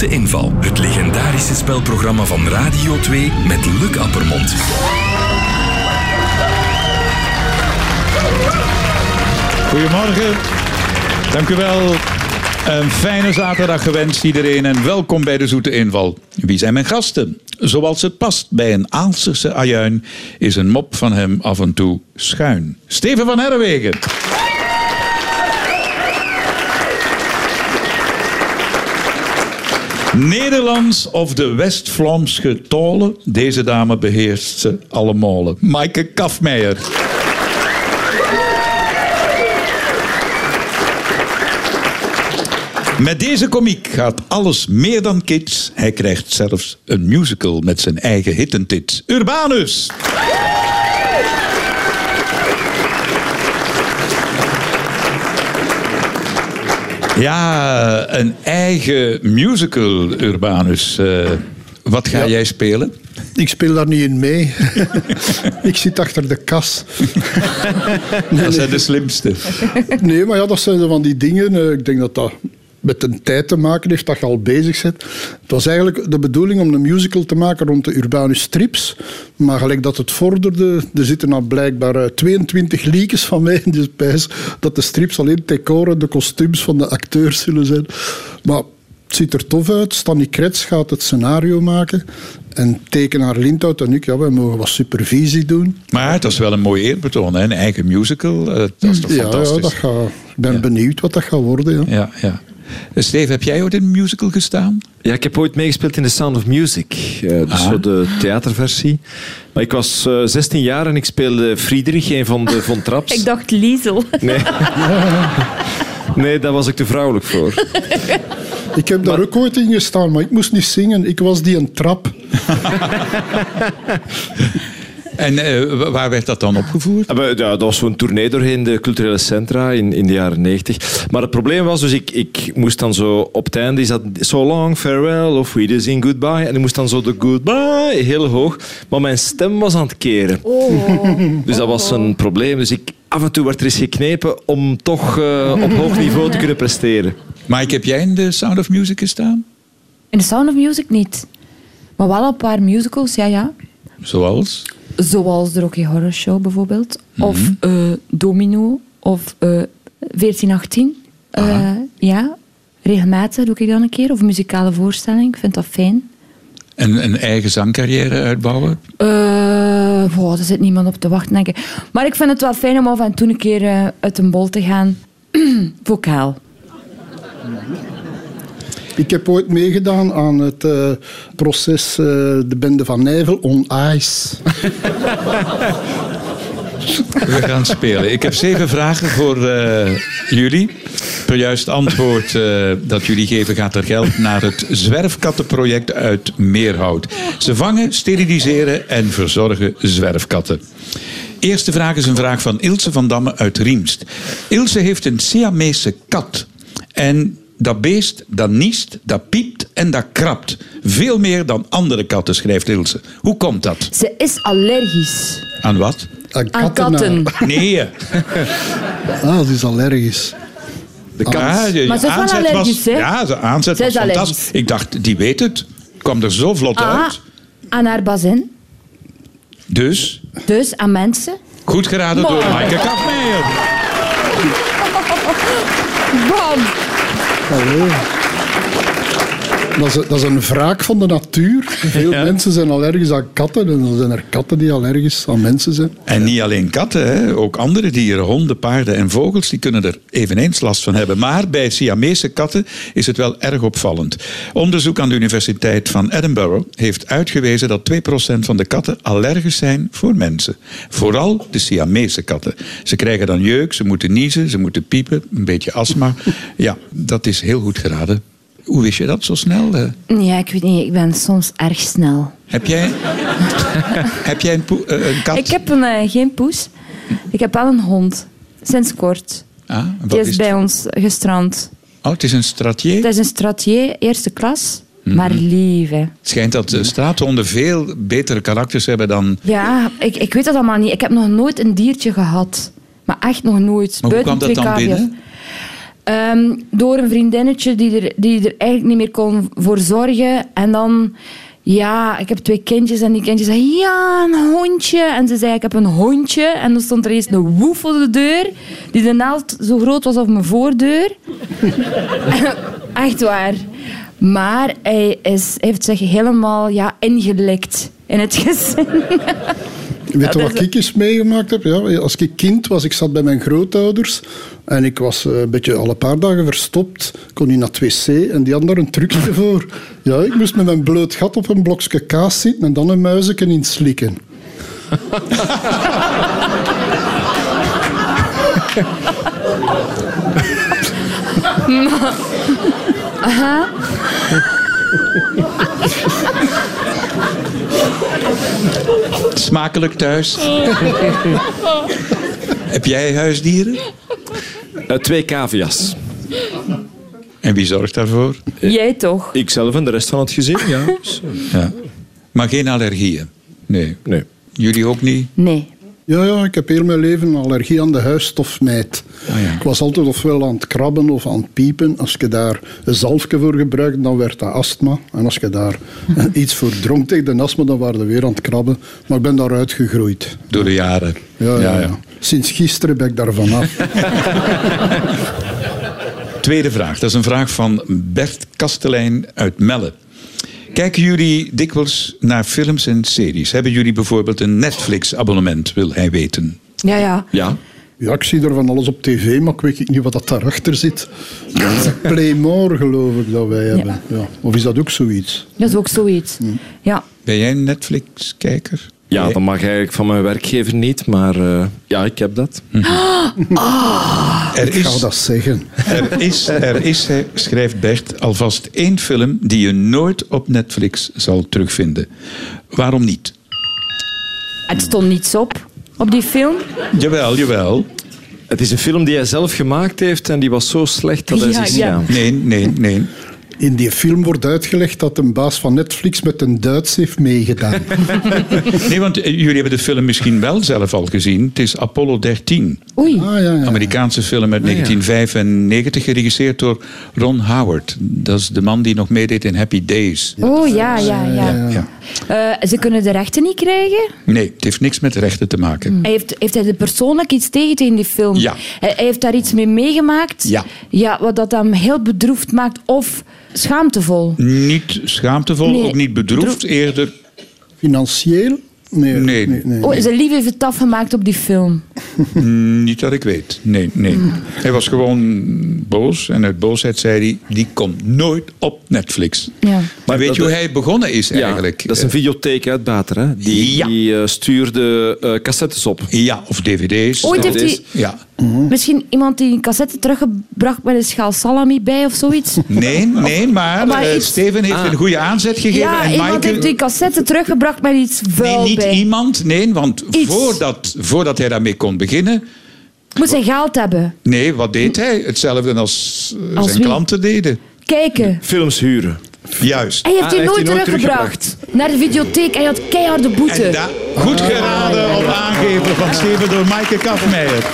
Zoete Inval. Het legendarische spelprogramma van Radio 2 met Luc Appermond. Goedemorgen. Dank u wel. Een fijne zaterdag gewenst iedereen en welkom bij de Zoete Inval. Wie zijn mijn gasten? Zoals het past bij een Aalsterse ajuin is een mop van hem af en toe schuin. Steven van Herwegen. Nederlands of de West-Vlaamse tolen. Deze dame beheerst ze allemaal. Maaike Kafmeijer. Met deze komiek gaat alles meer dan kids. Hij krijgt zelfs een musical met zijn eigen hittentits. Urbanus! Ja, een eigen musical, Urbanus. Uh, wat ga Ja. jij spelen? Ik speel daar niet in mee. ik zit achter de kas. Dat zijn de slimste. Nee, maar ja, dat zijn zo van die dingen. eh, Ik denk dat dat met een tijd te maken heeft dat je al bezig bent. Het was eigenlijk de bedoeling om een musical te maken rond de Urbanus strips. Maar gelijk dat het vorderde, er zitten nou blijkbaar eh, 22 leakjes van mij in de spijs dat de strips alleen decoren, de kostuums van de acteurs zullen zijn. Maar het ziet er tof uit. Stanny Krets gaat het scenario maken. En tekenaar Lindhout en ik, ja, wij mogen wat supervisie doen. Maar het was wel een mooi eerbetoon, hè? een eigen musical. Eh, Dat is toch Ja, ja fantastisch? dat gaat, ik ben Ja. benieuwd wat dat gaat worden. Ja. Ja, ja. Eh, Steve, heb jij ooit in een musical gestaan? Ja, ik heb ooit meegespeeld in The Sound of Music. eh, dus Ah. de theaterversie. Maar ik was eh, 16 jaar en ik speelde Friedrich, een van de Von Traps. Ik dacht Liesel. Nee. nee, daar was ik te vrouwelijk voor. Ik heb daar ook ooit in gestaan, maar ik moest niet zingen. Ik was die een trap. En eh, wa- waar werd dat dan opgevoerd? Ah, maar Ja, dat was zo'n tournee doorheen de culturele centra in, in de jaren 90. Maar het probleem was, dus ik, ik moest dan zo op het einde, is dat so long, farewell of we zien goodbye. En ik moest dan zo de goodbye heel hoog. Maar mijn stem was aan het keren. Oh. Dus dat was een probleem. Dus ik, af en toe werd er eens geknepen om toch eh, op hoog niveau te kunnen presteren. Mike, heb jij in de Sound of Music gestaan? In The Sound of Music niet. Maar wel een paar musicals, ja, ja. Zoals? Zoals de Rocky Horror Show bijvoorbeeld. Mhm. Of eh, Domino. Of eh 1418. Eh, ja, regelmatig doe ik dat een keer. Of een muzikale voorstelling. Ik vind dat fijn. En een eigen zangcarrière uitbouwen? Eh wow, er zit niemand op te wachten, denk ik. Maar ik vind het wel fijn om af en toe een keer uit een bol te gaan. Vocaal. Ik heb ooit meegedaan aan het eh, proces eh, De Bende van Nijvel on Ice. We gaan spelen. Ik heb zeven vragen voor eh, jullie. Per juist antwoord dat jullie geven gaat er geld naar het zwerfkattenproject uit Meerhout. Ze vangen, steriliseren en verzorgen zwerfkatten. Eerste vraag is een vraag van Ilse van Damme uit Riemst. Ilse heeft een Siamese kat. En dat beest, dat niest, dat piept en dat krabt. Veel meer dan andere katten, schrijft Ilse. Hoe komt dat? Ze is allergisch Aan wat? Aan aan katten. katten. Nee. Ah, dat is allergisch. De kat. Maar ze is wel allergisch, hè? Ja, de aanzet Ze was is allergisch. fantastisch. Ik dacht, die weet het. Kwam er zo vlot Ah, uit. aan haar bazin. Dus, Dus aan mensen. goed geraden door. Maaike Kafmeijer. Bam! Allee. Dat is, dat is een wraak van de natuur. Veel mensen zijn allergisch aan katten. En dan zijn er katten die allergisch aan mensen zijn. En niet alleen katten, hè. ook andere dieren, honden, paarden en vogels, die kunnen er eveneens last van hebben. Maar bij Siamese katten is het wel erg opvallend. Onderzoek aan de Universiteit van Edinburgh heeft uitgewezen dat 2% van de katten allergisch zijn voor mensen. Vooral de Siamese katten. Ze krijgen dan jeuk, ze moeten niezen, ze moeten piepen, een beetje astma. Ja, dat is heel goed geraden. Hoe wist je dat zo snel? eh? Ja, ik weet niet. Ik ben soms erg snel. Heb jij, heb jij een, eh, een kat? Ik heb een, eh, geen poes. Ik heb wel een hond. Sinds kort. Ah, Die is is bij ons gestrand. Oh, het is een stratier. Het is een stratier, eerste klas. Mhm. Maar lief, hè. Het schijnt dat eh, straathonden veel betere karakters hebben dan... Ja, ik, ik weet dat allemaal niet. Ik heb nog nooit een diertje gehad. Maar echt nog nooit. Maar hoe kwam dat dan binnen? Ehm, door een vriendinnetje die er, die er eigenlijk niet meer kon voor zorgen. En dan, ja, ik heb twee kindjes en die kindjes zeiden, ja, een hondje. En ze zei, ik heb een hondje. En dan stond er eens een woef voor de deur, die de naald zo groot was als mijn voordeur. Echt waar. Maar hij is, heeft zich helemaal ja, ingelikt in het gezin. Weet je wat is- ik eens meegemaakt heb? Ja, als ik kind was, ik zat bij mijn grootouders en ik was eh, een beetje alle paar dagen verstopt, kon niet naar het wc en die hadden daar een trucje voor. Ja, ik moest met mijn bloot gat op een blokje kaas zitten en dan een muizenken in slikken. Smakelijk thuis. Heb jij huisdieren? Eh, twee cavia's. En wie zorgt daarvoor? Jij toch? Ikzelf en de rest van het gezin, ja. Ja. Maar geen allergieën? Nee. nee. Jullie ook niet? Nee. Ja, ja, ik heb heel mijn leven een allergie aan de huisstofmijt. Ah, ja. Ik was altijd ofwel aan het krabben of aan het piepen. Als je daar een zalfje voor gebruikt, dan werd dat astma. En als je daar iets voor dronk tegen de astma, dan waren we weer aan het krabben. Maar ik ben daaruit gegroeid. Door de jaren. Ja, ja, ja. Sinds gisteren ben ik daar vanaf. Tweede vraag. Dat is een vraag van Bert Kastelein uit Melle. Kijken jullie dikwijls naar films en series? Hebben jullie bijvoorbeeld een Netflix-abonnement, wil hij weten? Ja, ja. Ja. Ja, ik zie er van alles op tv, maar ik weet niet wat dat daarachter zit. Playmore, geloof ik, dat wij hebben. Ja. Of is dat ook zoiets? Dat is ook zoiets. Ja. Ben jij een Netflix-kijker? Ja, Nee? dat mag eigenlijk van mijn werkgever niet, maar eh, ja, ik heb dat. Er Ik ga is, dat zeggen. er is, er is, schrijft Bert, alvast één film die je nooit op Netflix zal terugvinden. Waarom niet? Het stond niets op, op die film. Jawel, jawel. Het is een film die hij zelf gemaakt heeft en die was zo slecht dat hij Ja, zich ja. schaamt. Nee, nee, nee. In die film wordt uitgelegd dat een baas van Netflix met een Duits heeft meegedaan. Nee, want eh, jullie hebben de film misschien wel zelf al gezien. Het is Apollo 13. Oei. Ah, ja, ja. Amerikaanse film uit 1995, geregisseerd door Ron Howard. Dat is de man die nog meedeed in Happy Days. Oh, ja, ja, ja. Ja. Eh, ze kunnen de rechten niet krijgen. Nee, het heeft niks met rechten te maken. Hij heeft, heeft hij er persoonlijk iets tegen in die film? Ja. Hij, hij heeft daar iets mee meegemaakt? Ja. Ja, wat dat hem heel bedroefd maakt of schaamtevol? Niet schaamtevol, Nee, ook niet bedroefd. Eerder, Financieel? Nee. Nee. nee, nee. Oh, zijn lief heeft het afgemaakt op die film. niet dat ik weet. Nee, nee. Hij was gewoon boos. En uit boosheid zei hij, die komt nooit op Netflix. Ja. Maar Maar weet dat- je hoe hij begonnen is Ja, eigenlijk? dat is een videotheek uit Bater. Hè? Die, Ja. die eh, stuurde eh, cassettes op. Ja, of dvd's. Ooit heeft hij is- Ja. misschien iemand die een cassette teruggebracht met een schaal salami bij of zoiets? Nee, nee, maar, Maar eh, Steven heeft een goede aanzet gegeven. Ja, en iemand Maaike- heeft die cassette teruggebracht met iets vuil Nee, niet bij. iemand. Nee, want Iets. voordat, voordat hij daarmee kon beginnen... Moet hij geld hebben. Nee, wat deed hij? Hetzelfde als, eh, Als zijn wie? klanten deden. Kijken. Films huren. Juist. Hij heeft Ah, die hij heeft nooit die nooit teruggebracht. Naar de videotheek. Hij had keiharde boete. En goed geraden op aangeven van Steven door Maaike Kafmeijer.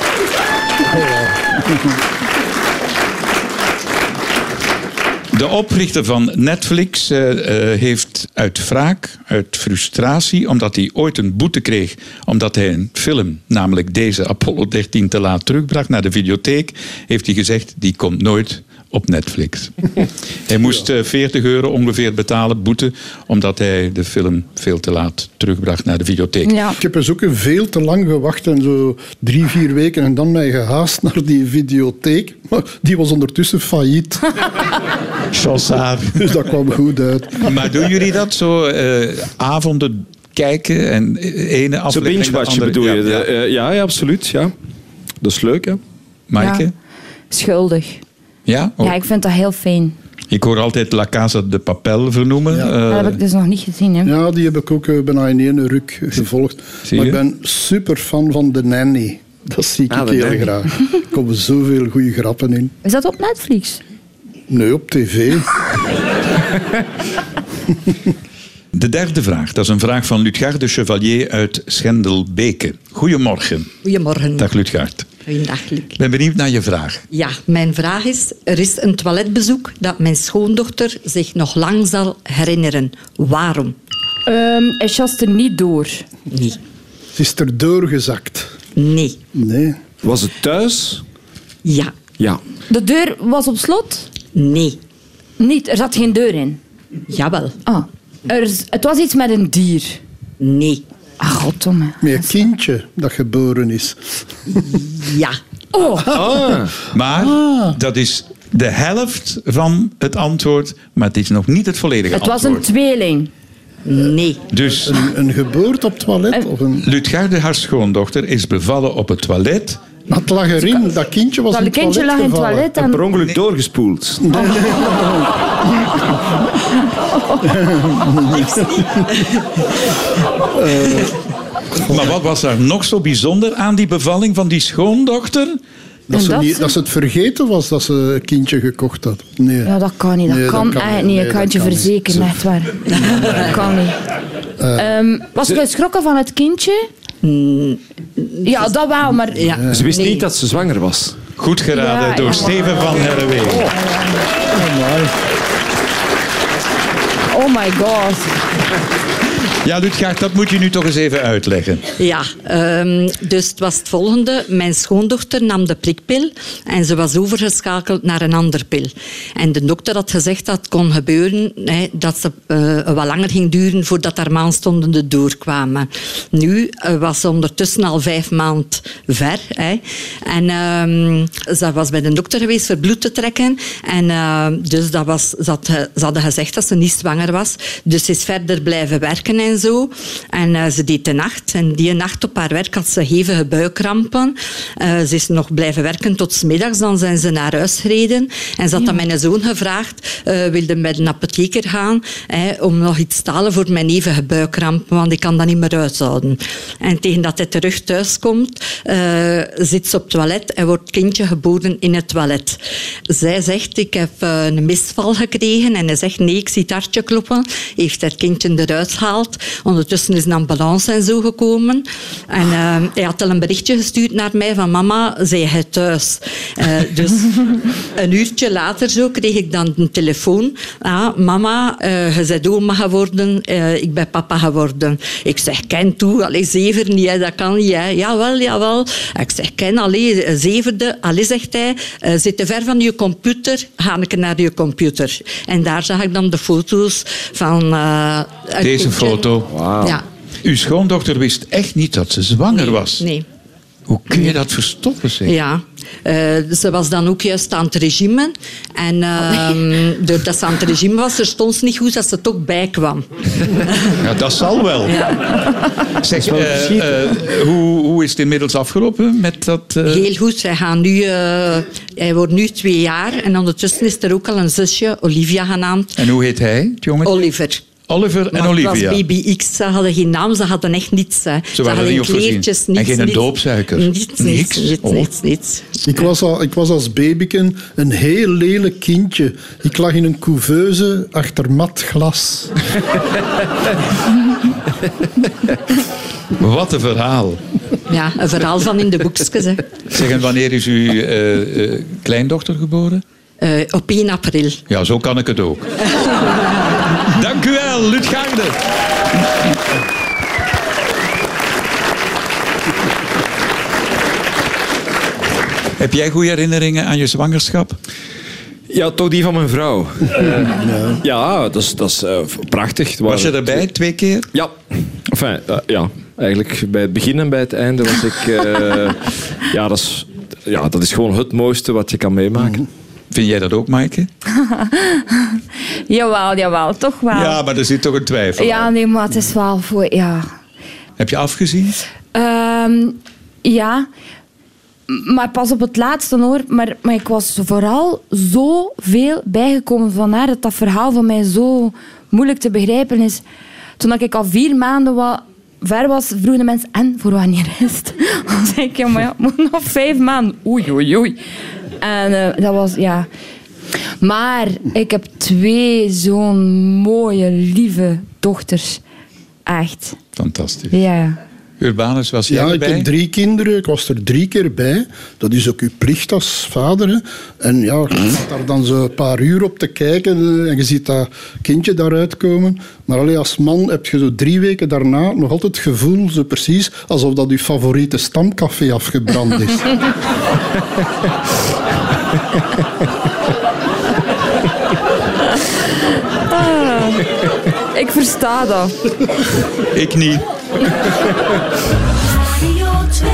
De oprichter van Netflix eh, eh, heeft uit wraak, uit frustratie, omdat hij ooit een boete kreeg, omdat hij een film, namelijk deze Apollo 13, te laat terugbracht naar de videotheek, heeft hij gezegd, die komt nooit op Netflix. hij moest eh, 40 euro ongeveer betalen, boete, omdat hij de film veel te laat terugbracht naar de videotheek. Ja. Ik heb dus ook veel te lang gewacht en zo drie, vier weken en dan mij gehaast naar die videotheek. Maar die was ondertussen failliet, Chaussard. dus dat kwam goed uit. Maar doen jullie dat zo eh, avonden kijken en ene Zo aflevering binge-watchen andere- bedoel je? Ja, ja. Eh, Ja, ja, absoluut. Ja. Dat is leuk, hè? Maaike? Ja. Schuldig. Ja? Oh. Ja, ik vind dat heel fijn. Ik hoor altijd La Casa de Papel vernoemen. Ja. Eh, dat heb ik dus nog niet gezien. Hè. Ja, die heb ik ook eh, bijna in één ruk gevolgd. Zie maar ik ben super fan van The Nanny. Dat zie ik Ah, heel Nanny. graag. Er komen zoveel goede grappen in. Is dat op Netflix? Nee, op tv. De derde vraag, dat is een vraag van Lutgard de Chevalier uit Schendelbeke. Goedemorgen. Goedemorgen. Dag Lutgard. Ik ben benieuwd naar je vraag. Ja, mijn vraag is: er is een toiletbezoek dat mijn schoondochter zich nog lang zal herinneren. Waarom? Ehm hij chast er niet door. Nee. Ze is er doorgezakt. Nee. Nee. Was het thuis? Ja. Ja. De deur was op slot? Nee. Niet, er zat geen deur in. Jawel. Ah, er, is- het was iets met een dier. Nee. Ah, goddomme. Met een kindje dat geboren is. Ja. Oh, Ah. Maar dat is de helft van het antwoord, maar het is nog niet het volledige het was een antwoord. tweeling. Nee. Dus Een, een geboorte op het toilet? Of een... Lutgarde, haar schoondochter, is bevallen op het toilet. Maar het lag erin. Dat kindje was Dat in het kindje toilet lag in het toilet En en... per ongeluk doorgespoeld. Maar wat was daar nog zo bijzonder aan die bevalling van die schoondochter? Dat ze, dat niet, ze- dat ze het vergeten was dat ze een kindje gekocht had. Nee. Ja, dat kan niet. Dat Nee, dat kan niet. Nee, Ik kan het je verzekeren, echt waar. Dat kan niet. Ehm, was je geschrokken van het kindje? Ja, dat wel, maar... Ja. Ze wist Nee. niet dat ze zwanger was. Goed geraden Ja, door ja. Steven van Herrewegen. Oh Oh my gosh. Ja, Lutgaard, dat moet je nu toch eens even uitleggen. Ja, ehm, dus het was het volgende. Mijn schoondochter nam de prikpil en ze was overgeschakeld naar een ander pil. En de dokter had gezegd dat het kon gebeuren dat ze eh, wat langer ging duren voordat haar maandstonden doorkwamen. Nu eh, was ze ondertussen al vijf maanden ver. En ehm, ze was bij de dokter geweest voor bloed te trekken. En ehm, dus dat was, ze, had, hadden gezegd dat ze niet zwanger was. Dus ze is verder blijven werken en zo. En eh, ze deed de nacht. En die nacht op haar werk had ze hevige buikkrampen. Eh, ze is nog blijven werken tot middags. Dan zijn ze naar huis gereden. En ze had aan mijn zoon gevraagd, wilde bij de apotheker gaan hè, om nog iets te halen voor mijn hevige buikkrampen, want ik kan dat niet meer uithouden. En tegen dat hij terug thuis komt, eh, zit ze op het toilet en wordt kindje geboren in het toilet. Zij zegt, ik heb een misval gekregen. En hij zegt, nee, ik zie het hartje kloppen. Heeft het kindje eruit gehaald. Ondertussen is een ambulance en zo gekomen. En eh, hij had al een berichtje gestuurd naar mij van mama, zij hij thuis. Eh, dus een uurtje later zo kreeg ik dan een telefoon. Ah, mama, eh, je bent oma geworden, eh, ik ben papa geworden. Ik zeg, ken toe, allee, zever niet, hè, dat kan niet. Hè. Jawel, jawel. Ik zeg, ken, allee, zeverde. Allee, zegt hij, eh, zit te ver van je computer, ga ik naar je computer. En daar zag ik dan de foto's van... eh, Deze kindje. Foto. Ja. Uw schoondochter wist echt niet dat ze zwanger was. Nee. Hoe kun je dat verstoppen, zeg? Ja, Eh, ze was dan ook juist aan het regime. En ehm doordat ze aan het regime was, er stond ze niet goed dat ze toch bij kwam. Ja, dat zal wel. Zeg, wel eh, eh, hoe, hoe is het inmiddels afgelopen met dat... eh, Heel goed. Zij gaan nu, eh, hij wordt nu twee jaar. En ondertussen is er ook al een zusje, Olivia genaamd. En hoe heet hij, het jongen? Oliver. Oliver en Maar Olivia. was BBX, ze hadden geen naam, ze hadden echt niets. Hè. Ze, waren hadden niet kleertjes, En geen niets. doopsuiker? Niets, niets, Niks? niets, Oh. niets, niets. Ik was, al, ik was als babyken een heel lelijk kindje. Ik lag in een couveuse achter mat glas. Wat een verhaal. Ja, een verhaal van in de boekjes. hè. Zeg, en wanneer is uw eh, eh, kleindochter geboren? Eh, op 1 april. Ja, zo kan ik het ook. Dank u wel, Lutgarde. Heb jij goede herinneringen aan je zwangerschap? Ja, toch die van mijn vrouw. Ja, dat is, dat is eh, prachtig. Was je erbij twee keer? Ja. Enfin, eh, ja. Eigenlijk bij het begin en bij het einde was ik... eh, ja, dat is, ja, dat is gewoon het mooiste wat je kan meemaken. Vind jij dat ook, Maaike? Jawel, jawel, toch wel. Ja, maar er zit toch een twijfel. Ja, nee, maar het is wel voor... Ja. Heb je afgezien? Ehm, ja, maar pas op het laatste hoor. Maar, maar ik was vooral zo veel bijgekomen van haar dat dat verhaal van mij zo moeilijk te begrijpen is. Toen ik al vier maanden wat ver was, vroegen de mensen: En voor wanneer is het? Dan zei ik: Ja, maar ja, nog vijf maanden. Oei, oei, oei. En eh, dat was, ja. Maar ik heb twee zo'n mooie, lieve dochters. Echt. Fantastisch. Ja. Urbanus, was jij Ja, ik heb drie kinderen. Ik was er drie keer bij. Dat is ook uw plicht als vader. hè. En ja, je staat daar dan zo een paar uur op te kijken en je ziet dat kindje daaruit komen. Maar alleen als man heb je zo drie weken daarna nog altijd het gevoel, zo precies, alsof dat uw favoriete stamcafé afgebrand is. Ah, ik versta dat. Ik niet. Radio 2.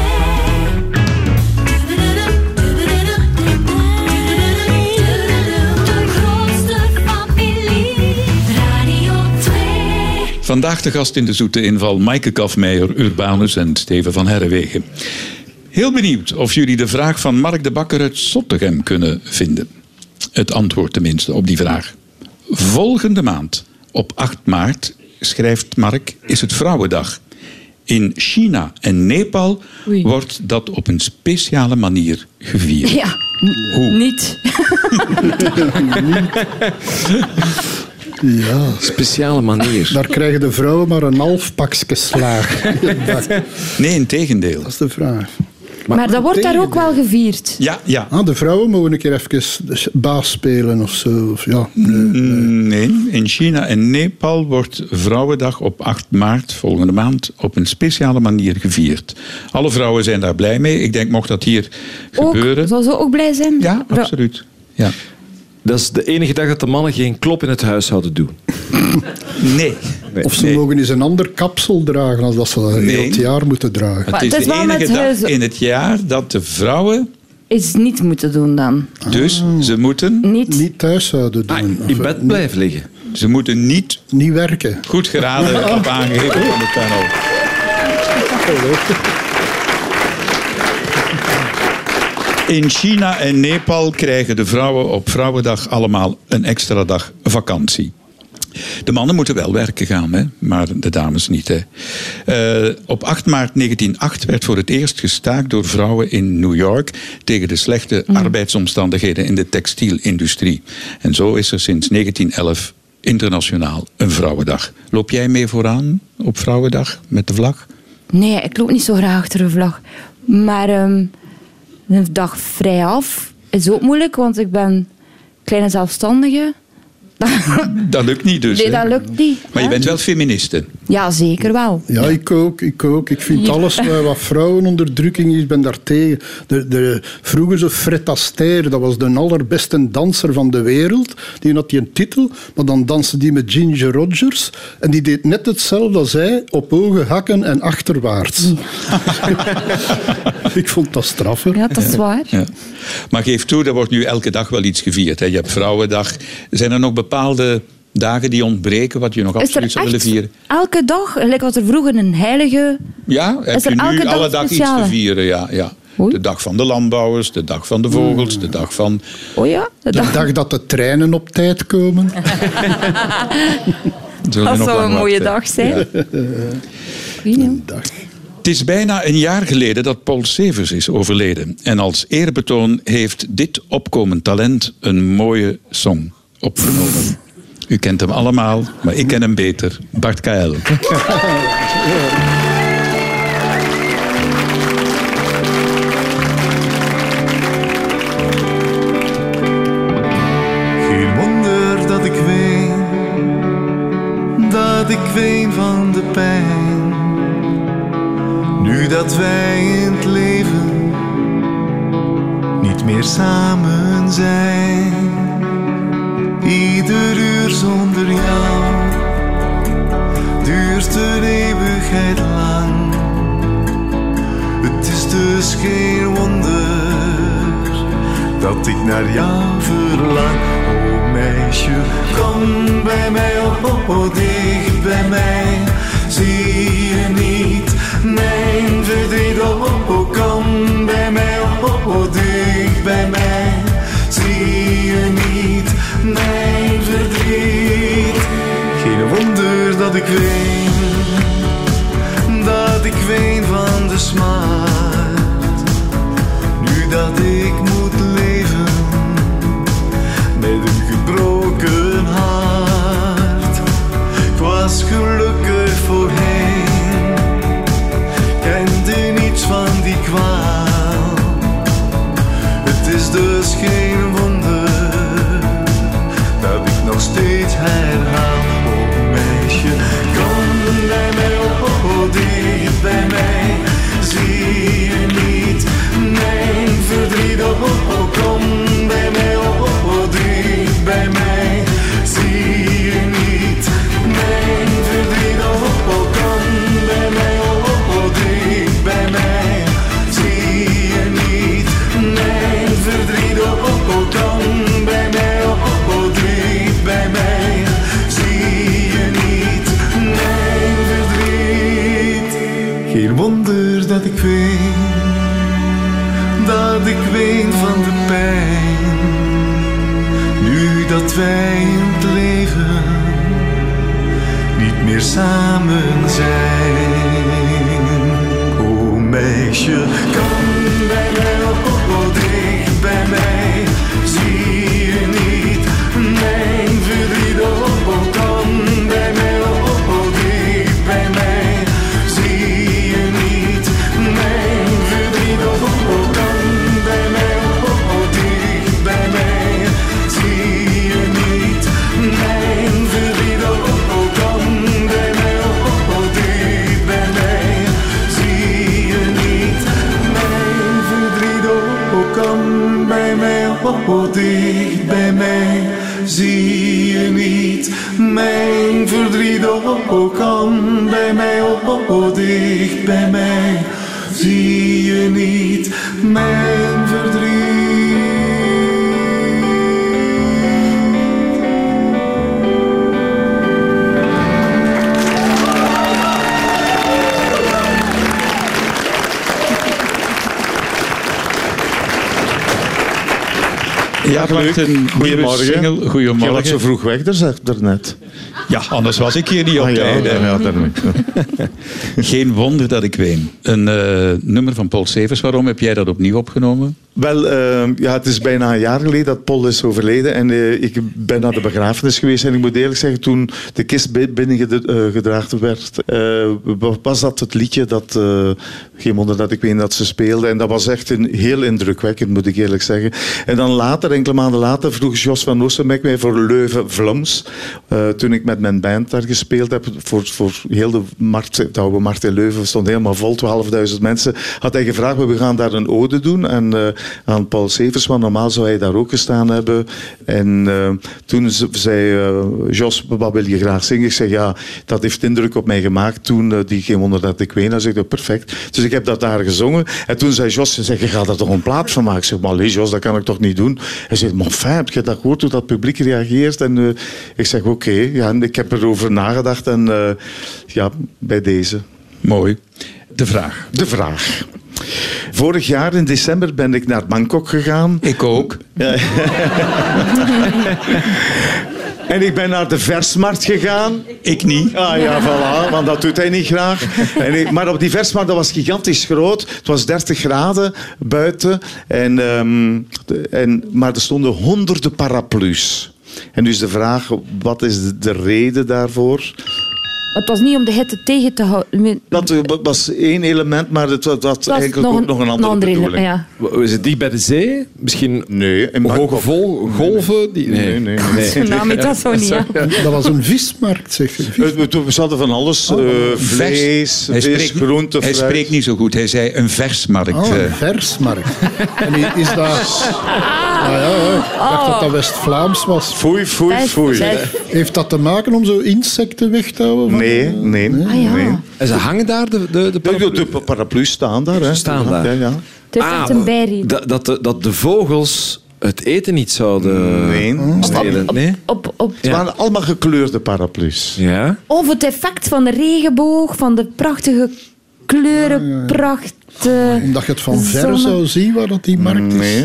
De grootste familie. Radio 2. Vandaag de gast in de zoete inval Maaike Kafmeijer, Urbanus en Steven van Herrewegen. Heel benieuwd of jullie de vraag van Mark de Bakker uit Zottegem kunnen vinden. Het antwoord tenminste op die vraag. Volgende maand, op 8 maart, schrijft Mark, is het Vrouwendag. In China en Nepal Oei. wordt dat op een speciale manier gevierd. Ja, Hoe? niet. ja. Speciale manier. Daar krijgen de vrouwen maar een half pakje slaag. dat Nee, in tegendeel. is de vraag. Maar dat wordt daar ook wel gevierd. Ja, ja. Ah, de vrouwen mogen een keer even baas spelen of zo. Of, ja, nee, nee. Nee, in China en Nepal wordt Vrouwendag op 8 maart volgende maand op een speciale manier gevierd. Alle vrouwen zijn daar blij mee. Ik denk, mocht dat hier Ook, gebeuren. zou ze ook blij zijn? Ja, absoluut. Ja. Dat is de enige dag dat de mannen geen klop in het huishouden doen. Nee. Of ze Nee. mogen eens een ander kapsel dragen als dat ze dat Nee. heel het jaar moeten dragen. Het Maar is het is de wel enige dag huizen- in het jaar dat de vrouwen, Is niet moeten doen dan. dus ze moeten, Niet. Niet thuis zouden doen. Ah, Of, in eh, bed blijven liggen. ze moeten niet Niet werken. goed geraden op aangegeven van de tunnel. In China en Nepal krijgen de vrouwen op Vrouwendag allemaal een extra dag vakantie. De mannen moeten wel werken gaan, hè? maar de dames niet. Hè? Eh, op 8 maart 1908 werd voor het eerst gestaakt door vrouwen in New York tegen de slechte arbeidsomstandigheden in de textielindustrie. En zo is er sinds 1911 internationaal een Vrouwendag. Loop jij mee vooraan op Vrouwendag met de vlag? Nee, ik loop niet zo graag achter een vlag. Maar ehm, een dag vrij af is ook moeilijk, want ik ben kleine zelfstandige. Dat lukt niet dus. nee, dat lukt niet. Maar je bent wel feministe. Ja, zeker wel. Ja, ik ook. Ik, ook. ik vind Ja. alles wat- vrouwenonderdrukking is, ben daar tegen. De, de, vroeger zo Fred Astaire, dat was de allerbeste danser van de wereld. Die had die een titel, maar dan danste die met Ginger Rogers. En die deed net hetzelfde als hij, op ogen, hakken en achterwaarts. ik vond dat straffer. Ja, dat is waar. Ja. Maar geef toe, er wordt nu elke dag wel iets gevierd. Hè. Je hebt Vrouwendag. Zijn er nog bepaalde dagen die ontbreken wat je nog Is absoluut zou willen vieren? elke dag, gelijk wat er vroeger een heilige... Ja, heb Is er je nu elke dag alle dag iets te vieren? Ja, ja. Oei. De dag van de landbouwers, de dag van de vogels, de dag van... Oh ja, de De dag. dag dat de treinen op tijd komen. Dat zou een mooie wachten. dag zijn. Ja. Dag. Het is bijna een jaar geleden dat Paul Severs is overleden. En als eerbetoon heeft dit opkomend talent een mooie song opgenomen. U kent hem allemaal, maar ik ken hem beter. Bart Kael. Geen wonder dat ik ween, dat ik ween van de pijn. Nu dat wij in het leven niet meer samen zijn. Ieder uur zonder jou duurt een eeuwigheid lang. Het is dus geen wonder dat ik naar jou verlang. Oh meisje, kom bij mij, oh, oh, dicht bij mij. Zie je niet mijn verdriet, oh, oh, kom bij mij, oh, oh, dicht bij mij. Zie je niet mijn verdriet. Geen wonder dat ik ween, dat ik ween van de smart. Samen zijn. O meisje, kan Ja, nieuwe Goedemorgen. single. Je was Goedemorgen. zo vroeg weg, daar zegt er net. Ja, anders was ik hier niet op Ah, tijd. ja, ja. Geen wonder dat ik ween. Een eh, nummer van Paul Severs. Waarom heb jij dat opnieuw opgenomen? Wel, eh, ja, het is bijna een jaar geleden dat Paul is overleden. En eh, ik ben naar de begrafenis geweest. En ik moet eerlijk zeggen, toen de kist bi- binnengedragen werd, eh, was dat het liedje dat... eh, geen wonder dat ik weet dat ze speelde. En dat was echt een, heel indrukwekkend, moet ik eerlijk zeggen. En dan later, enkele maanden later, vroeg Jos van Oostenbeek mij voor Leuven Vlams. Eh, ik met mijn band daar gespeeld heb, voor, voor heel de markt, de oude markt in Leuven, stond helemaal vol, 12.000 mensen. Had hij gevraagd, we gaan daar een ode doen. En eh, aan Paul Severs, want normaal zou hij daar ook gestaan hebben. En eh, toen zei eh, Jos, wat wil je graag zingen? Ik zeg, ja, dat heeft indruk op mij gemaakt toen, die Geen Wonder Dat Ik Ween. Hij zegt, perfect. Dus ik heb dat daar gezongen. En toen zei Jos, zegt, je gaat er toch een plaat van maken? Ik zeg, maar allee, Jos, dat kan ik toch niet doen? Hij zegt, maar fijn, heb je dat gehoord hoe dat publiek reageert? En ik zeg, oké, ja, ik heb erover nagedacht en eh, ja, bij deze. Mooi. De vraag. De vraag. Vorig jaar in december ben ik naar Bangkok gegaan. Ik ook. En ik ben naar de versmarkt gegaan. Ik niet. Ah ja, voilà, want dat doet hij niet graag. En ik- maar op die versmarkt, dat was gigantisch groot. Het was 30 graden buiten. En, ehm, en, maar er stonden honderden paraplu's. En dus de vraag, wat is de, de reden daarvoor? Het was niet om de hitte tegen te houden. Dat eh, was één element, maar het was, dat Het was eigenlijk ook nog een andere bedoeling. Ja. Is het dicht bij de zee? Misschien Nee, in hoge vol, golven? Die, Nee, nee, nee. Nou, met dat zo niet. Ja. Dat was een vismarkt, zeg Eh, We, hadden van alles. eh, vlees, Hij vis, spreekt, groente, hij fruit. spreekt niet zo goed. Hij zei een versmarkt. Oh, een eh. versmarkt. En is dat... Ah, ja, ja. Ik dacht dat dat West-Vlaams was. Foei, foei, foei. Heeft dat te maken om zo insecten weg te houden? Nee, nee. Ah, ja. nee. En ze hangen daar, de, de, de paraplu- de, de paraplu's staan daar. Hè. staan daar. Ja, ja. Een bijreden. dat, dat, de, dat de vogels het eten niet zouden Nee. stelen. Nee? Op, op, Het waren allemaal gekleurde paraplu's. Ja? Of het effect van de regenboog, van de prachtige kleuren, pracht. eh, Omdat je het van ver zonne- zou zien waar dat die markt is. Nee.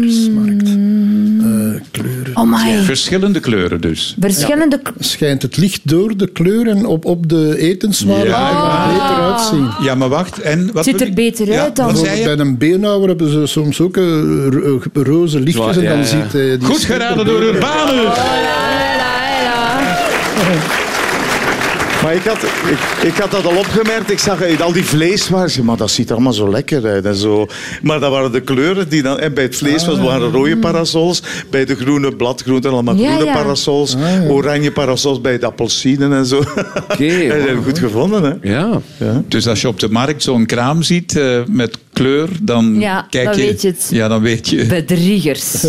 Versmarkt. Oh my. Verschillende kleuren dus. Verschillende Schijnt het licht door de kleuren op, op de etenswaren Ja. er beter uitzien. Ja, maar wacht. En wat ziet er beter Ja, uit dan. wat zei je? Bij een beenhouwer hebben ze soms ook eh, eh, roze lichtjes en dan ziet die Goed geraden door Urbanus. Maar ik had, ik, ik had dat al opgemerkt. Ik zag eh, al die vleeswaren. Maar dat ziet er allemaal zo lekker uit. En zo. Maar dat waren de kleuren die dan... En bij het vlees was, waren rode parasols. Bij de groene bladgroenten allemaal Ja, groene ja. parasols. Oranje parasols bij de appelsinen en zo. Oké. Dat hebben we goed gevonden, hè? Ja. Dus als je op de markt zo'n kraam ziet eh, met kleur, dan Ja, kijk dan je... weet je het. Ja, dan weet je. Bedriegers.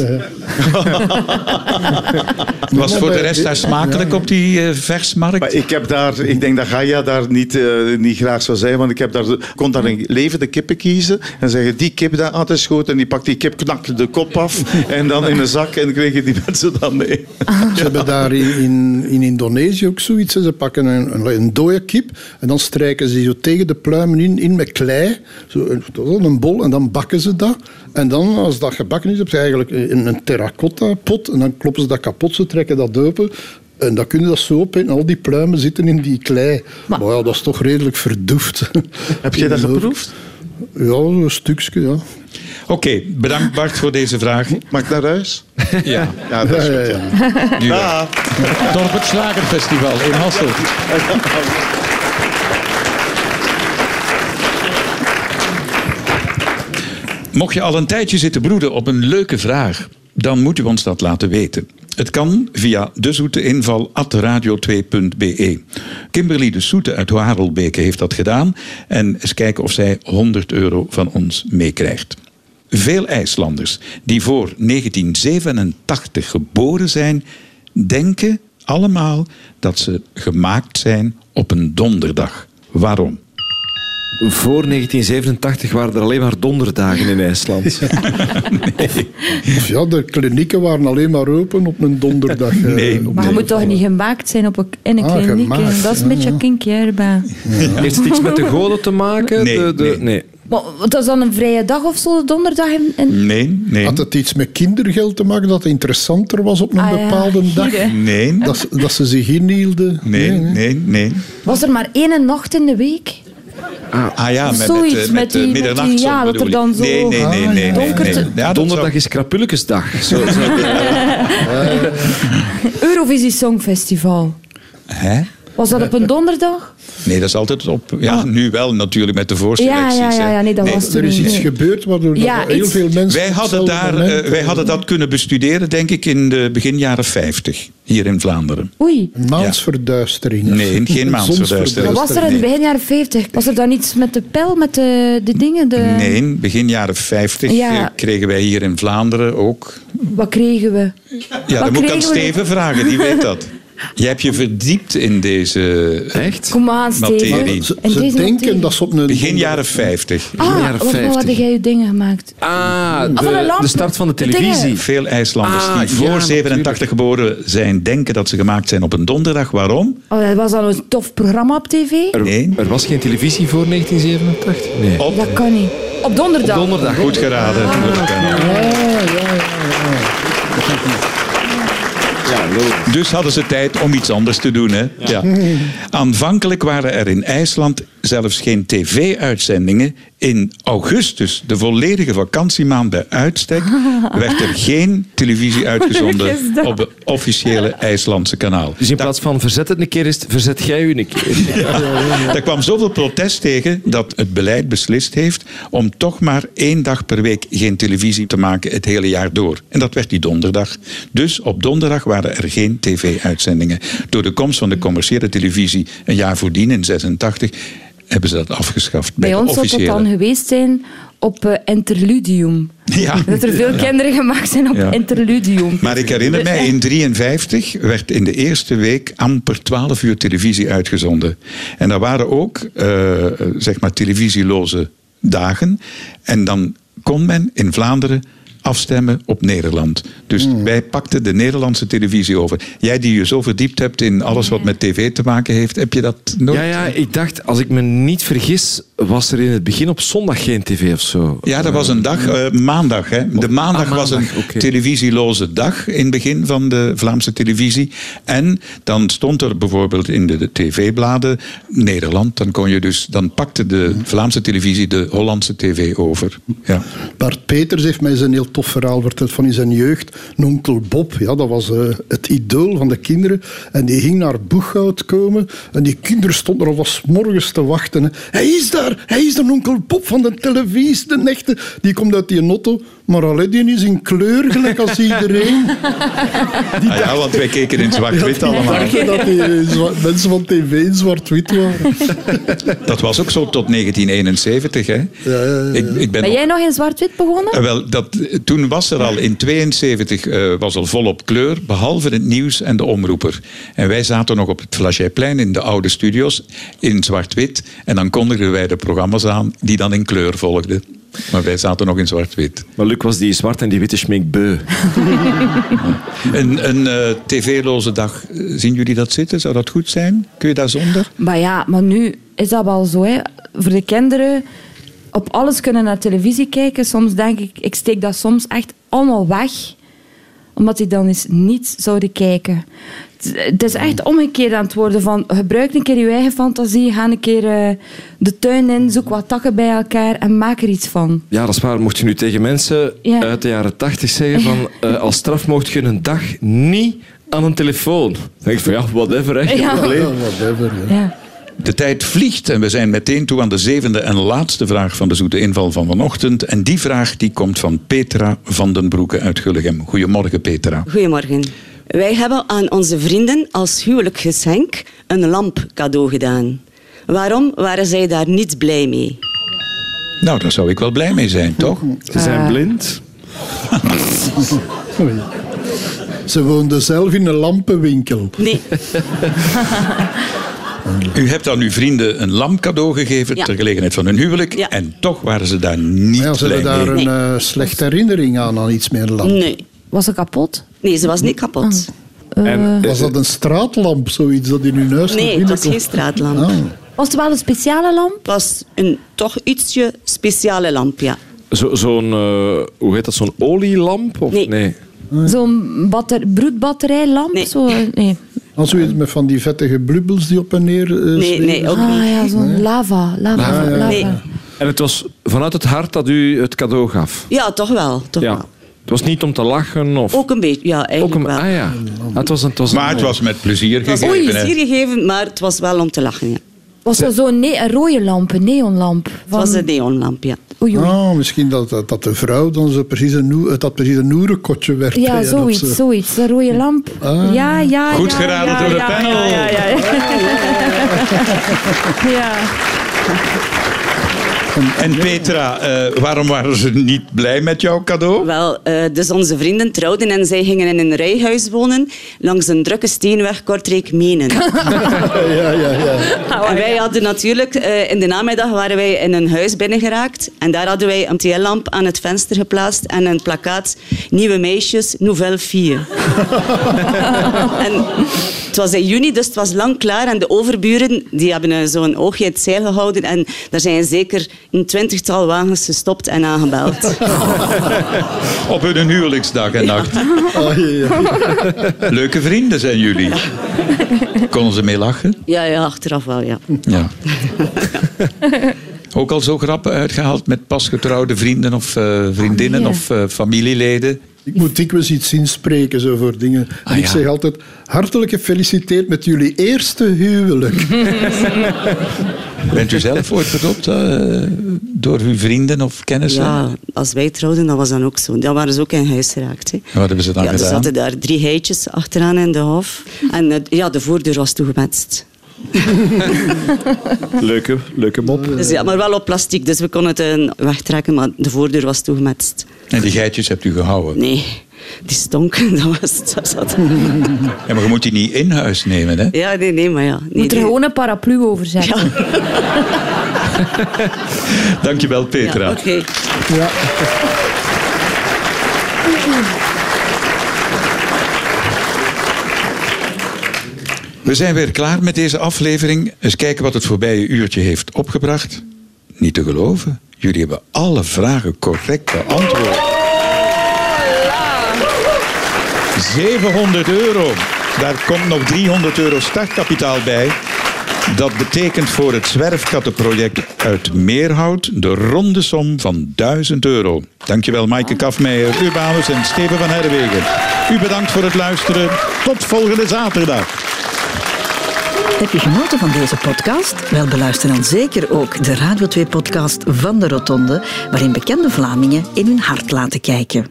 Was voor de rest daar smakelijk op die eh, versmarkt? Maar ik heb daar, ik denk dat Gaia daar niet, eh, niet graag zou zijn, want ik heb daar, kon daar een levende kippen kiezen en zeggen die kip daar aan te schoten en die pakt die kip, knak de kop af en dan in een zak en kregen die mensen dan mee. Ze hebben daar in, in, in Indonesië ook zoiets. Ze pakken een, een, een dode kip en dan strijken ze die zo tegen de pluimen in, in met klei. Zo, een- dat bol en dan bakken ze dat. En dan, als dat gebakken is, heb je eigenlijk een, een terracotta pot en dan kloppen ze dat kapot, ze trekken dat open. En dan kun je dat zo op en al die pluimen zitten in die klei. Maar, ja, dat is toch redelijk verdoefd. Heb jij dat geproefd? Ja, een stukje, ja. Oké, bedankt Bart voor deze vraag. Mag ik naar huis? Ja, Ja, dat is goed. ja, ja. Dorp het Slagerfestival in Hasselt. Mocht je al een tijdje zitten broeden op een leuke vraag, dan moet u ons dat laten weten. Het kan via de zoete inval radio2.be. Kimberly de Soete uit Harelbeke heeft dat gedaan. En eens kijken of zij 100 euro van ons meekrijgt. Veel IJslanders die voor 1987 geboren zijn, denken allemaal dat ze gemaakt zijn op een donderdag. Waarom? Voor 1987 waren er alleen maar donderdagen in IJsland. Of ja, de klinieken waren alleen maar open op een donderdag. eh, Nee, op Maar je moet toch niet gemaakt zijn op een, in een Ah, kliniek? gemaakt, Dat is een ja, beetje ja. kinky. Heeft het iets met de goden te maken? Nee, De- de- nee. Maar dat is dan een vrije dag of zo, donderdag? En. Nee, nee. Had het iets met kindergeld te maken dat het interessanter was op een Ah, ja, bepaalde dag? hier. Nee, Dat, ze- dat ze zich inhielden? nee, nee, nee. Was er maar één nacht in de week? Ah ja, met, Zoiets, met, eh, met met, die- eh, met die- middernachtzon ja, dat er dan zo- Nee, nee, nee, nee. ja. nee, nee. Ja, Donderdag zou- is Krapulekesdag. Zo, zo. Eurovisie Songfestival. Hè? Was dat op een donderdag? Nee, dat is altijd op... Ja, nu wel natuurlijk met de voorselecties. Ja, ja, ja, nee, dat was Er is iets gebeurd waardoor Ja, dat heel iets- veel mensen... Wij hadden, daar, moment, eh, wij eh, hadden dat kunnen bestuderen, denk ik, in de begin jaren 50, hier in Vlaanderen. Oei. Maansverduistering. Nee, geen maansverduistering. Maar was er in Nee. begin jaren 50? Was er dan iets met de pijl, met de, de dingen? De... Nee, begin jaren 50 Ja. eh, kregen wij hier in Vlaanderen ook... Wat kregen we? Ja, Wat dan moet ik aan? Steven vragen, die weet dat. Jij hebt je verdiept in deze Echt? Kom aan, materie. Ze, En ze deze denken materie. dat ze op een... Begin jaren 50. Ah, jaren wat, wat 50. hadden jij je dingen gemaakt? Ah, van de de, lamp. de start van de dingen. televisie. Veel IJslanders Ah, die voor ja, 87 geboren zijn, denken dat ze gemaakt zijn op een donderdag. Waarom? Oh, dat was dan een tof programma op tv? Er, Nee. er was geen televisie voor 1987? Nee. Op Dat kan niet. Op donderdag? Donderdag. Goed geraden. Dus hadden ze tijd om iets anders te doen. Hè? Ja. Aanvankelijk waren er in IJsland zelfs geen tv-uitzendingen. In augustus, de volledige vakantiemaand bij uitstek, werd er geen televisie uitgezonden op het officiële IJslandse kanaal. Dus in plaats van verzet het een keer, is verzet jij u een keer. Er kwam zoveel protest tegen dat het beleid beslist heeft om toch maar één dag per week geen televisie te maken het hele jaar door. En dat werd die donderdag. Dus op donderdag waren er geen tv-uitzendingen. Door de komst van de commerciële televisie een jaar voordien in 86 hebben ze dat afgeschaft. Bij, Bij ons zou dat officiële. dan geweest zijn op eh, Interludium. Ja. Dat er veel kinderen gemaakt zijn op Ja. Interludium. Maar ik herinner mij, in 1953 werd in de eerste week amper 12 uur televisie uitgezonden. En dat waren ook, eh, zeg maar, televisieloze dagen. En dan kon men in Vlaanderen afstemmen op Nederland. Dus wij pakten de Nederlandse televisie over. Jij die je zo verdiept hebt in alles wat met tv te maken heeft, heb je dat nooit? Ja, ja, ik dacht, als ik me niet vergis, was er in het begin op zondag geen tv of zo. Ja, dat was een dag, eh, maandag. Hè. De maandag, ah, was een maandag, televisieloze dag in het begin van de Vlaamse televisie. En dan stond er bijvoorbeeld in de, de tv-bladen Nederland. Dan, kon je dus, dan pakte de Vlaamse televisie de Hollandse tv over. Ja. Bart Peters heeft mij eens een tof verhaal verteld van in zijn jeugd. Een onkel Bob, ja, dat was eh, het idool van de kinderen. En die ging naar Boeghout komen. En die kinderen stonden er al van 's morgens te wachten. hè. Hij is daar, hij is de onkel Bob van de televisie, de echte. Die komt uit die notto. Maar alleen die is in kleur, gelijk als iedereen. Ah ja, want wij keken in zwart-wit allemaal. dachten dat die eh, mensen van tv in zwart-wit waren. Dat was ook zo tot 1971. Hè? Ja, ja, ja. Ik, ik ben jij nog in zwart-wit begonnen? Eh, Wel, dat, toen was er al in 72 eh, was al volop kleur, behalve het nieuws en de omroeper. En wij zaten nog op het Flageyplein in de oude studio's in zwart-wit. En dan kondigden wij de programma's aan die dan in kleur volgden. Maar wij zaten nog in zwart-wit. Maar Luc was die zwart en die witte schmink beu. Een, een eh, tv-loze dag, zien jullie dat zitten? Zou dat goed zijn? Kun je daar zonder? Maar ja, maar nu is dat wel zo. Hè. Voor de kinderen, op alles kunnen naar televisie kijken. Soms denk ik, ik steek dat soms echt allemaal weg. Omdat die dan eens niet zouden kijken. Het- is echt omgekeerd aan het worden van gebruik een keer je eigen fantasie, ga een keer eh, de tuin in, zoek wat takken bij elkaar en maak er iets van. Ja, dat is waar. Mocht je nu tegen mensen Ja. uit de jaren tachtig zeggen van eh, als straf mocht je een dag niet aan een telefoon. Dan denk ik van ja, whatever, geen Ja. probleem. Ja, whatever. Ja. Ja. De tijd vliegt en we zijn meteen toe aan de zevende en laatste vraag van de zoete inval van vanochtend. En die vraag die komt van Petra van den Broeke uit Gulligem. Goedemorgen Petra. Goedemorgen. Wij hebben aan onze vrienden als huwelijksgeschenk een lamp cadeau gedaan. Waarom waren zij daar niet blij mee? Nou, daar zou ik wel blij mee zijn, toch? Ze zijn blind. Oei. Ze woonde zelf in een lampenwinkel. Nee, U hebt aan uw vrienden een lamp cadeau gegeven Ja. ter gelegenheid van hun huwelijk. Ja. En toch waren ze daar niet Ja, ze blij hebben daar mee. een eh, slechte herinnering aan, aan iets meer lamp. nee. Was ze kapot? Nee, ze was niet kapot. En, eh, Was dat een straatlamp, zoiets dat in hun huis Nee, het was geen straatlamp. Ah. Was het wel een speciale lamp? Het was een toch ietsje speciale lamp, ja. zo- Zo'n, eh, hoe heet dat, zo'n olielamp? Of? Nee. Zo'n batter, broedbatterijlamp? Nee. Zo, nee. Als u het met van die vettige blubbels die op en neer eh, Nee, nee, ook Ah niet. ja, zo'n lava. lava, lava. Nee. En het was vanuit het hart dat u het cadeau gaf? Ja, toch wel. Toch Ja. wel. Het was niet om te lachen? Of... Ook een beetje, ja, eigenlijk een- wel. Ah ja. Ah, het was een, het was Maar een- het was met plezier Het was gegeven. plezier gegeven, maar het was wel om te lachen, ja. Was dat zo'n rode lamp, een neonlamp? Het Van... was een neonlamp, ja. Oei, oei. Ah, misschien dat, dat, dat de vrouw dan zo precies een, dat precies een noerenkotje werd. Ja, hè, zoiets, ze- zoiets. Een rode lamp. Ah. Ja, ja, Goed ja, geraden ja, door de ja, panel. Ja, ja, ja. En Petra, eh, waarom waren ze niet blij met jouw cadeau? Wel, eh, dus onze vrienden trouwden en zij gingen in een rijhuis wonen langs een drukke steenweg Kortrijk-Menen. Ja, ja, ja. en wij hadden natuurlijk, eh, in de namiddag waren wij in een huis binnengeraakt en daar hadden wij een TL-lamp aan het venster geplaatst en een plakkaat Nieuwe meisjes, nouvelle fille. en het was in juni, dus het was lang klaar en de overburen die hebben eh, zo'n oogje in het zeil gehouden en daar zijn zeker een twintigtal wagens gestopt en aangebeld. Op hun huwelijksdag en nacht. Ja, ja. Leuke vrienden zijn jullie. Konden ze mee lachen? ja, ja, achteraf wel, ja. Ja. Ook al zo grappen uitgehaald met pasgetrouwde vrienden of eh, vriendinnen Ah, of eh, familieleden? Ik moet dikwijls iets inspreken zo voor dingen. En Ah, ik ja. zeg altijd, hartelijk gefeliciteerd met jullie eerste huwelijk. Bent u zelf ooit bedopt eh, door uw vrienden of kennissen? Ja, als wij trouwden, dat was dan ook zo. Dan waren ze ook in huis geraakt. Hè. Wat hebben ze dan Ja, er gedaan? zaten daar drie heitjes achteraan in de hof. En ja, de voordeur was toegemetst. Leuke, leuke mop. Dus ja, maar wel op plastic, dus we konden het eh, wegtrekken, maar de voordeur was toegemetst. En die geitjes hebt u gehouden? Nee, die stonken, dat was... Dat zat... Ja, maar je moet die niet in huis nemen, hè? Ja, nee, nee, maar ja. Je Nee, moet er nee. gewoon een paraplu over zetten. Dankjewel, Ja, Petra. oké. Ja. We zijn weer klaar met deze aflevering. Eens kijken wat het voorbije uurtje heeft opgebracht. Niet te geloven. Jullie hebben alle vragen correct beantwoord. 700 euro. Daar komt nog 300 euro startkapitaal bij. Dat betekent voor het zwerfkattenproject uit Meerhout de ronde som van 1000 euro. Dankjewel Maaike Kafmeijer, Urbanus en Steven van Herwegen. U bedankt voor het luisteren. Tot volgende zaterdag. Heb je genoten van deze podcast? Wel, beluister dan zeker ook de Radio 2-podcast van de Rotonde, waarin bekende Vlamingen in hun hart laten kijken.